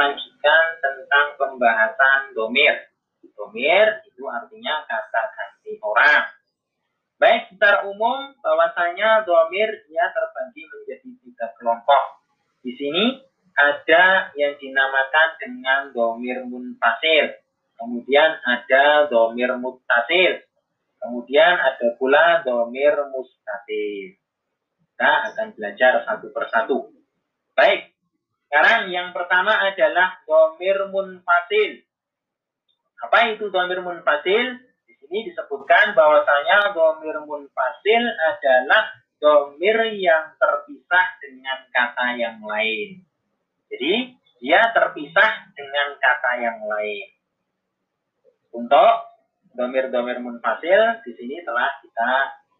melanjutkan tentang pembahasan domir. Domir itu artinya kata ganti orang. Baik, secara umum bahwasanya domir dia terbagi menjadi tiga kelompok. Di sini ada yang dinamakan dengan domir munfasil. Kemudian ada domir mutasil. Kemudian ada pula domir mustatil. Kita akan belajar satu persatu. Baik, sekarang yang pertama adalah domir munfasil. Apa itu domir munfasil? Di sini disebutkan bahwasanya domir munfasil adalah domir yang terpisah dengan kata yang lain. Jadi dia terpisah dengan kata yang lain. Untuk domir-domir munfasil di sini telah kita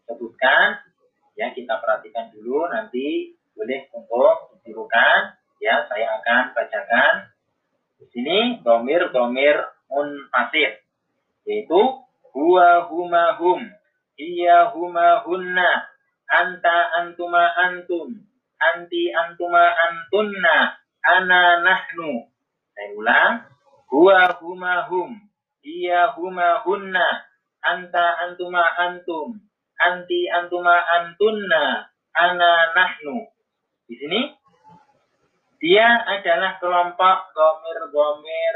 sebutkan. Ya kita perhatikan dulu nanti boleh untuk ditirukan Ya, saya akan bacakan di sini domir domir munfasil yaitu huwa huma hum iya huma hunna anta antuma antum anti antuma antunna ana nahnu. Saya ulang huwa huma hum iya huma hunna anta antuma antum anti antuma antunna ana nahnu. Di sini dia adalah kelompok domir-domir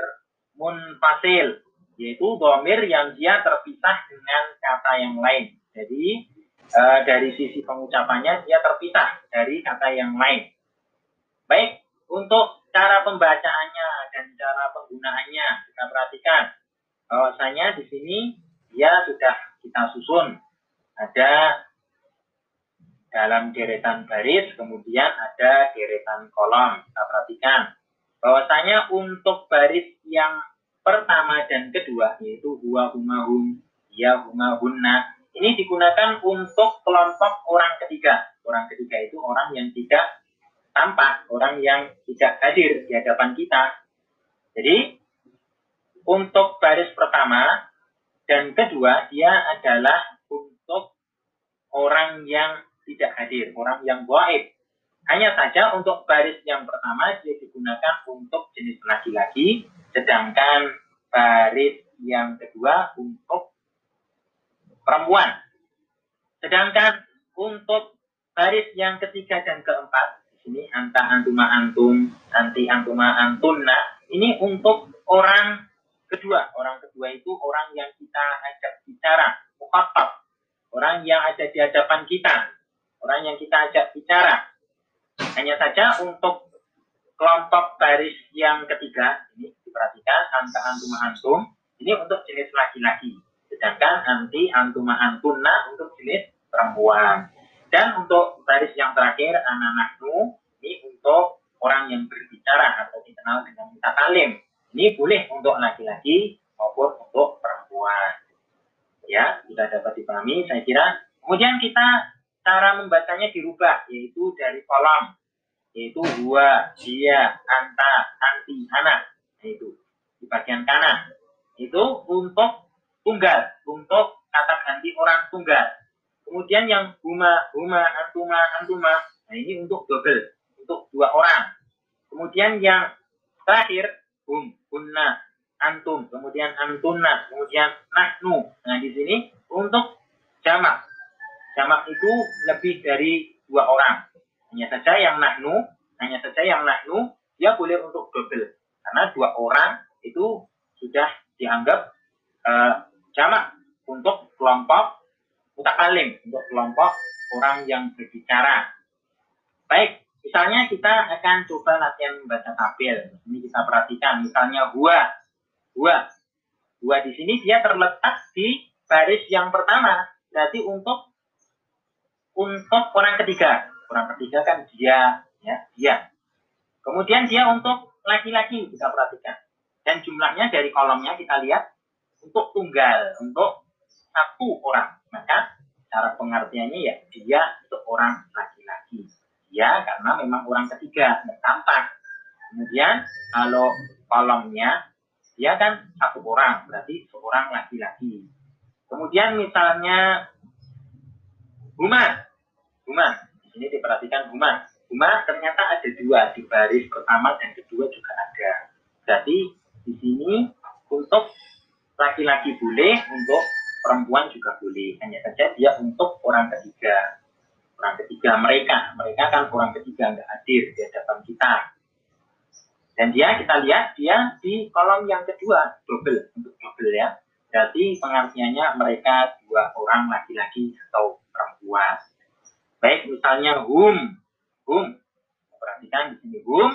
munfasil, yaitu domir yang dia terpisah dengan kata yang lain. Jadi e, dari sisi pengucapannya dia terpisah dari kata yang lain. Baik, untuk cara pembacaannya dan cara penggunaannya kita perhatikan bahwasanya di sini dia sudah kita susun ada dalam deretan baris, kemudian ada deretan kolom. Kita perhatikan bahwasanya untuk baris yang pertama dan kedua yaitu huwa huma hum, ya huma hunna ini digunakan untuk kelompok orang ketiga. Orang ketiga itu orang yang tidak tampak, orang yang tidak hadir di hadapan kita. Jadi untuk baris pertama dan kedua dia adalah untuk orang yang tidak hadir, orang yang gaib. Hanya saja untuk baris yang pertama dia digunakan untuk jenis laki-laki, sedangkan baris yang kedua untuk perempuan. Sedangkan untuk baris yang ketiga dan keempat, di sini anta antuma antum, anti antuma antunna, ini untuk orang kedua. Orang kedua itu orang yang kita ajak bicara. Orang yang ada di hadapan kita, orang yang kita ajak bicara. Hanya saja untuk kelompok baris yang ketiga, ini diperhatikan anta antuma antum, ini untuk jenis laki-laki. Sedangkan anti antuma antunna untuk jenis perempuan. Dan untuk baris yang terakhir, ananahnu, ini untuk orang yang berbicara atau dikenal dengan mutakalim. Ini boleh untuk laki-laki maupun untuk perempuan. Ya, sudah dapat dipahami, saya kira. Kemudian kita cara membacanya dirubah yaitu dari kolom yaitu dua dia anta anti anak yaitu di bagian kanan. Itu untuk tunggal untuk kata ganti orang tunggal. Kemudian yang huma huma antuma antuma. Nah ini untuk double untuk dua orang. Kemudian yang terakhir hum hunna antum. Kemudian antuna kemudian nahnu. Nah di sini untuk jamak jamak itu lebih dari dua orang. Hanya saja yang nahnu, hanya saja yang nahnu, dia boleh untuk double. Karena dua orang itu sudah dianggap uh, jamak untuk kelompok mutakalim, untuk kelompok orang yang berbicara. Baik, misalnya kita akan coba latihan membaca tabel. Ini kita perhatikan, misalnya gua, gua, gua di sini dia terletak di baris yang pertama. Berarti untuk untuk orang ketiga. Orang ketiga kan dia, ya, dia. Kemudian dia untuk laki-laki kita perhatikan. Dan jumlahnya dari kolomnya kita lihat untuk tunggal, untuk satu orang. Maka cara pengertiannya ya dia seorang laki-laki. Dia karena memang orang ketiga dan tampak. Kemudian kalau kolomnya dia kan satu orang, berarti seorang laki-laki. Kemudian misalnya Huma. Huma. Di sini diperhatikan Huma. Huma ternyata ada dua. Di baris pertama dan kedua juga ada. Jadi di sini untuk laki-laki boleh, untuk perempuan juga boleh. Hanya saja dia untuk orang ketiga. Orang ketiga mereka, mereka kan orang ketiga nggak hadir di hadapan kita. Dan dia kita lihat dia di kolom yang kedua double untuk double ya. Jadi pengertiannya mereka dua orang laki-laki atau perempuan. Baik misalnya hum, hum. Perhatikan di sini hum,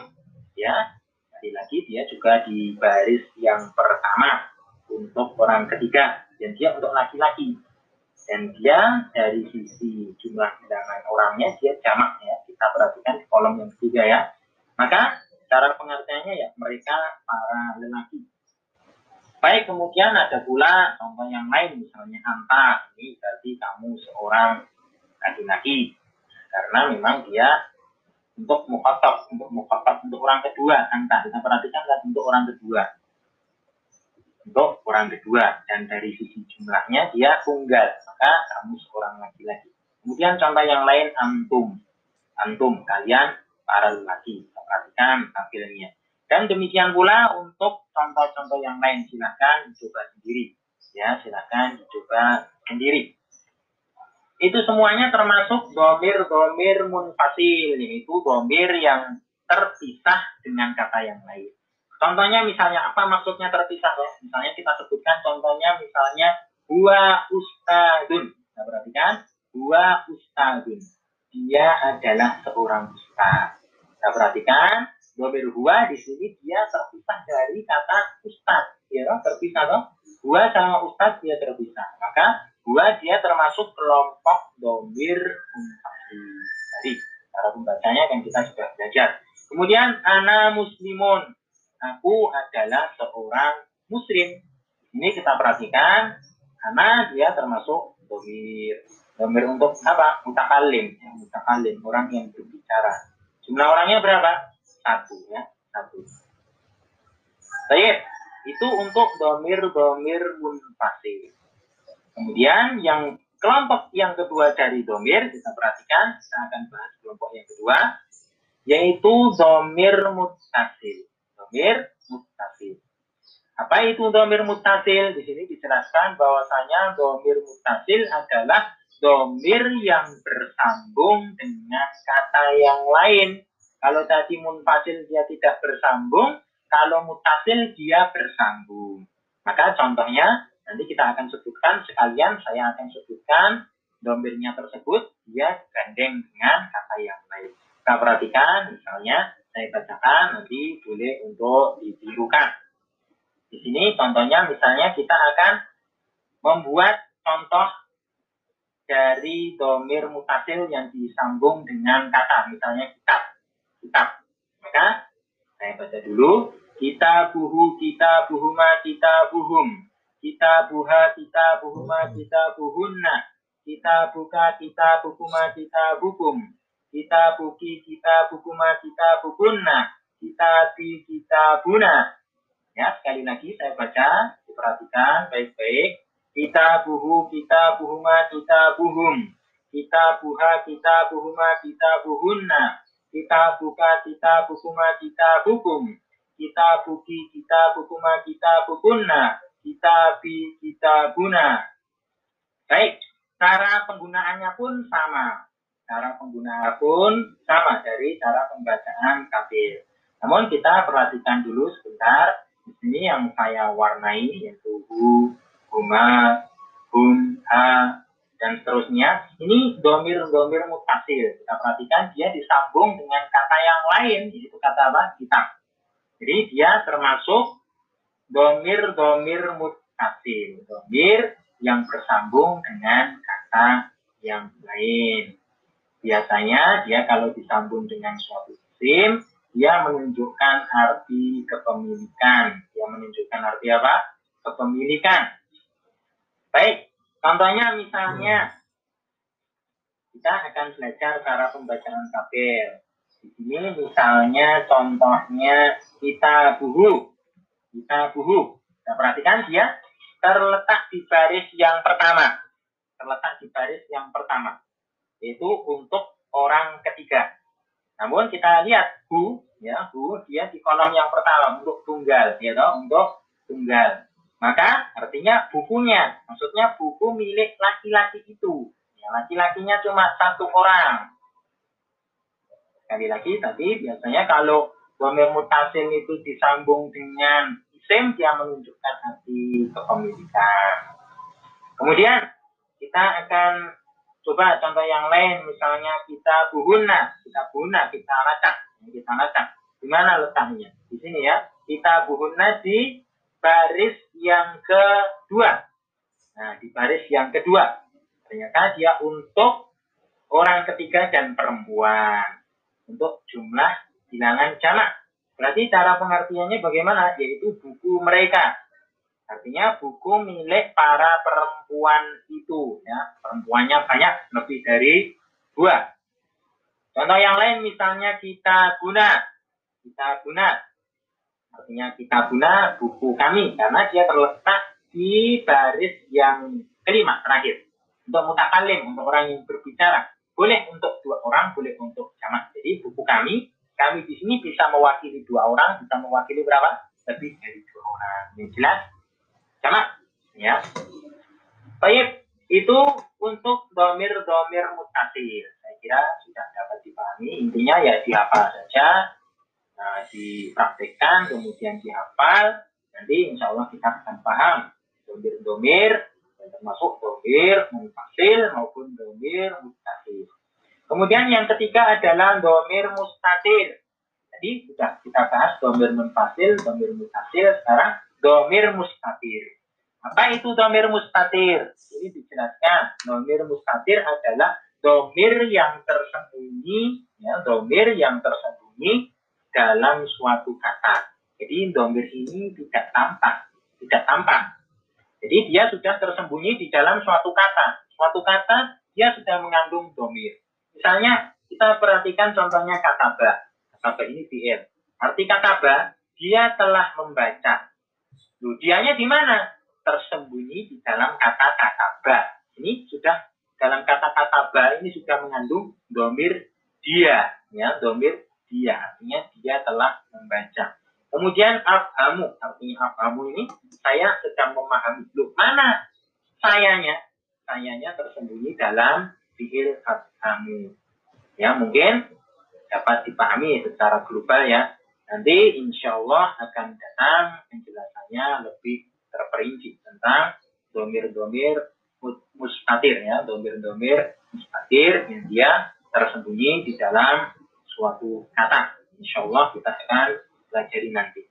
ya. Sekali lagi dia juga di baris yang pertama untuk orang ketiga dan dia untuk laki-laki dan dia dari sisi jumlah bilangan orangnya dia jamak ya kita perhatikan di kolom yang ketiga ya maka cara pengertiannya ya mereka para lelaki baik kemudian ada pula contoh yang lain misalnya anta. Ini berarti kamu seorang laki-laki. Karena memang dia untuk mukatab untuk mukatab untuk orang kedua anta. Kita perhatikan kan untuk orang kedua. Untuk orang kedua. Dan dari sisi jumlahnya dia tunggal. Maka kamu seorang laki-laki. Kemudian contoh yang lain antum. Antum kalian para lelaki. Perhatikan tampilnya dan demikian pula untuk contoh-contoh yang lain silahkan dicoba sendiri ya silahkan dicoba sendiri itu semuanya termasuk domir domir munfasil yaitu domir yang terpisah dengan kata yang lain Contohnya misalnya apa maksudnya terpisah ya? Misalnya kita sebutkan contohnya misalnya huwa ustadun. Nah, perhatikan huwa ustadun. Dia adalah seorang ustad. Nah, perhatikan domir huwa di sini dia terpisah dari kata ustad. Ya, terpisah toh. Huwa sama ustad dia terpisah. Maka huwa dia termasuk kelompok domir Jadi cara pembacanya kan kita sudah belajar. Kemudian ana muslimun aku adalah seorang muslim. Ini kita perhatikan karena dia termasuk domir. Domir untuk apa? Mutakalim. Ya, mutakalim, orang yang berbicara. Jumlah orangnya berapa? Satu ya, satu. Itu untuk domir-domir munfasil. Kemudian yang kelompok yang kedua dari domir, kita perhatikan, kita akan bahas kelompok yang kedua, yaitu domir mutasil domir mutasil. Apa itu domir mutasil? Di sini dijelaskan bahwasanya domir mutasil adalah domir yang bersambung dengan kata yang lain. Kalau tadi munfasil dia tidak bersambung, kalau mutasil dia bersambung. Maka contohnya nanti kita akan sebutkan sekalian saya akan sebutkan domirnya tersebut dia gandeng dengan kata yang lain. Kita perhatikan misalnya saya bacakan nanti boleh untuk ditirukan. Di sini contohnya misalnya kita akan membuat contoh dari domir mutasil yang disambung dengan kata, misalnya kitab. Kitab. Maka saya baca dulu. Kita buhu, kita buhuma, kita buhum. Kita buha, kita buhuma, kita buhunna. Kita buka, kita bukuma, kita bukum kita buki kita bukuma kita bukunna kita bi kita buna ya sekali lagi saya baca diperhatikan baik-baik kita buhu kita buhuma kita buhum kita buka kita bukuma kita bukum kita buki kita bukuma kita bukunna kita bi kita buna baik cara penggunaannya pun sama cara penggunaan pun sama dari cara pembacaan kafir. Namun kita perhatikan dulu sebentar. Di sini yang saya warnai yaitu hu, huma, hum, ha, dan seterusnya. Ini domir-domir mutasil. Kita perhatikan dia disambung dengan kata yang lain, yaitu kata apa? Kitab. Jadi dia termasuk domir-domir mutasil. Domir yang bersambung dengan kata yang lain. Biasanya dia kalau disambung dengan suatu isim, dia menunjukkan arti kepemilikan. Dia menunjukkan arti apa? Kepemilikan. Baik, contohnya misalnya kita akan belajar cara pembacaan tabel. Di sini misalnya contohnya kita buhu. Kita buhu. Nah, perhatikan dia terletak di baris yang pertama. Terletak di baris yang pertama itu untuk orang ketiga. Namun kita lihat hu ya bu dia di kolom yang pertama untuk tunggal ya toh untuk tunggal maka artinya bukunya maksudnya buku milik laki-laki itu ya laki-lakinya cuma satu orang sekali lagi tadi biasanya kalau domir mutasil itu disambung dengan isim dia menunjukkan arti kepemilikan kemudian kita akan coba contoh yang lain misalnya kita buhuna kita buhuna kita lacak kita lacak. Di mana letaknya? Di sini ya. Kita buhunna di baris yang kedua. Nah, di baris yang kedua. Ternyata dia untuk orang ketiga dan perempuan. Untuk jumlah bilangan jamak. Berarti cara pengertiannya bagaimana? Yaitu buku mereka. Artinya buku milik para perempuan itu. ya Perempuannya banyak, lebih dari dua. Contoh yang lain misalnya kita guna. Kita guna. Artinya kita guna buku kami karena dia terletak di baris yang kelima terakhir. Untuk mutakalim, untuk orang yang berbicara. Boleh untuk dua orang, boleh untuk jamak. Jadi buku kami, kami di sini bisa mewakili dua orang, bisa mewakili berapa? Lebih dari dua orang. Ini jelas? Jamak? Ya. Baik, itu untuk domir-domir mutasil. Saya kira sudah dapat dipahami. Intinya ya dihafal saja, dipraktekkan, kemudian dihafal. Nanti insya Allah kita akan paham domir-domir, termasuk domir mutasil maupun domir mutasil. Kemudian yang ketiga adalah domir mustatir. Jadi sudah kita bahas domir munfasil, domir mutasil, sekarang domir mustatir. Apa itu domir mustatir? Ini dijelaskan. Domir mustatir adalah domir yang tersembunyi, ya, domir yang tersembunyi dalam suatu kata. Jadi domir ini tidak tampak, tidak tampak. Jadi dia sudah tersembunyi di dalam suatu kata. Suatu kata dia sudah mengandung domir. Misalnya kita perhatikan contohnya kata ba. Kata ba ini fi'il. Arti kata ba, dia telah membaca. Loh, dianya di mana? tersembunyi di dalam kata-kata ba. Ini sudah dalam kata-kata ba ini sudah mengandung domir dia, ya, domir dia. Artinya dia telah membaca. Kemudian afhamu, artinya afhamu ini saya sedang memahami. Loh, mana sayanya? Sayanya tersembunyi dalam fiil afhamu. Ya, mungkin dapat dipahami secara global ya. Nanti insya Allah akan datang penjelasannya lebih terperinci tentang domir-domir mustatir ya, domir-domir mustatir yang dia tersembunyi di dalam suatu kata. Insya Allah kita akan pelajari nanti.